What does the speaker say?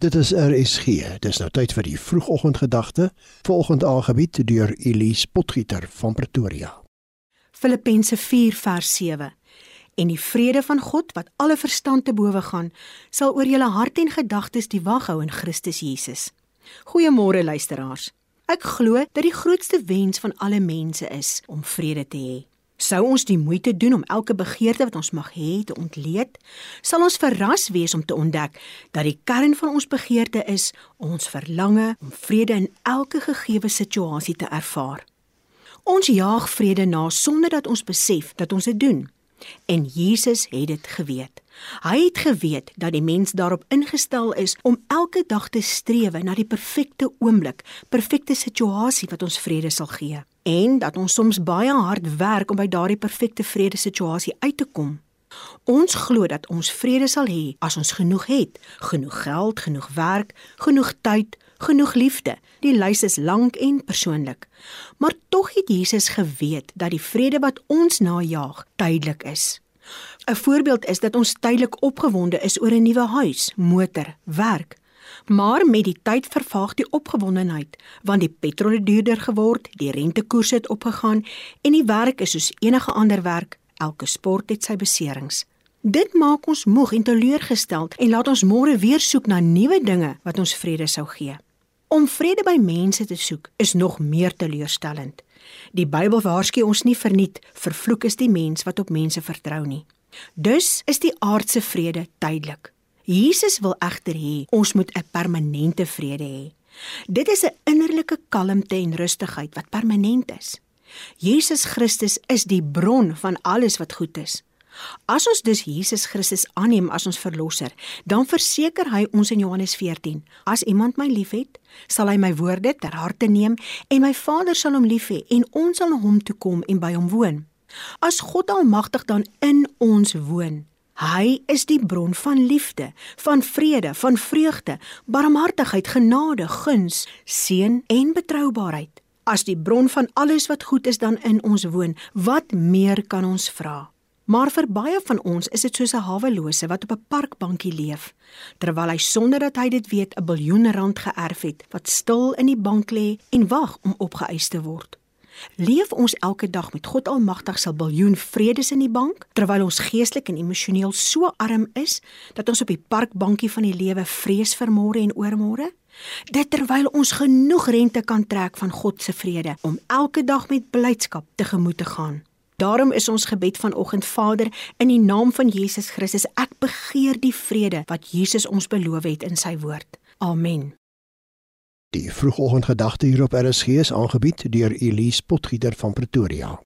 Dit is RSG. Dis nou tyd vir die vroegoggendgedagte, volgende aangebied deur Elise Potgieter van Pretoria. Filippense 4 vers 7. En die vrede van God wat alle verstand te bowe gaan, sal oor julle hart en gedagtes die wag hou in Christus Jesus. Goeiemôre luisteraars. Ek glo dat die grootste wens van alle mense is om vrede te hê. Sou ons die moeite doen om elke begeerte wat ons mag hê te ontleed, sal ons verras wees om te ontdek dat die kern van ons begeerte is ons verlange om vrede in elke gegeewe situasie te ervaar. Ons jaag vrede na sonder dat ons besef dat ons dit doen. En Jesus het dit geweet. Hy het geweet dat die mens daarop ingestel is om elke dag te streef na die perfekte oomblik, perfekte situasie wat ons vrede sal gee en dat ons soms baie hard werk om by daardie perfekte vrede situasie uit te kom. Ons glo dat ons vrede sal hê as ons genoeg het, genoeg geld, genoeg werk, genoeg tyd, genoeg liefde. Die lys is lank en persoonlik. Maar tog het Jesus geweet dat die vrede wat ons najag tydelik is. 'n Voorbeeld is dat ons tydelik opgewonde is oor 'n nuwe huis, motor, werk. Maar met die tyd vervaag die opgewondenheid, want die petrol het duurder geword, die rentekoers het opgegaan en die werk is soos enige ander werk, elke sport het sy beserings. Dit maak ons moeg en teleurgesteld en laat ons môre weer soek na nuwe dinge wat ons vrede sou gee. Om vrede by mense te soek is nog meer teleurstellend. Die Bybel waarsku ons nie verniet vervloek is die mens wat op mense vertrou nie. Dus is die aardse vrede tydelik. Jesus wil egter hê ons moet 'n permanente vrede hê. Dit is 'n innerlike kalmte en rustigheid wat permanent is. Jesus Christus is die bron van alles wat goed is. As ons dus Jesus Christus aanneem as ons verlosser, dan verseker hy ons in Johannes 14: As iemand my liefhet, sal hy my woorde ter harte neem en my Vader sal hom lief hê en ons sal na hom toe kom en by hom woon. As God Almagtig dan in ons woon, hy is die bron van liefde, van vrede, van vreugde, barmhartigheid, genade, guns, seën en betroubaarheid. As die bron van alles wat goed is dan in ons woon, wat meer kan ons vra? Maar vir baie van ons is dit soos 'n hawelose wat op 'n parkbankie leef, terwyl hy sonder dat hy dit weet 'n biljoen rand geërf het wat stil in die bank lê en wag om opgeëis te word. Leef ons elke dag met God Almagtig se biljoen vredes in die bank terwyl ons geestelik en emosioneel so arm is dat ons op die parkbankie van die lewe vrees vir môre en oormôre? Dit terwyl ons genoeg rente kan trek van God se vrede om elke dag met blydskap tegemoet te gaan. Daarom is ons gebed vanoggend Vader in die naam van Jesus Christus ek begeer die vrede wat Jesus ons beloof het in sy woord. Amen. Die vroegoggendgedagte hier op RSG is aangebied deur Elise Potgieter van Pretoria.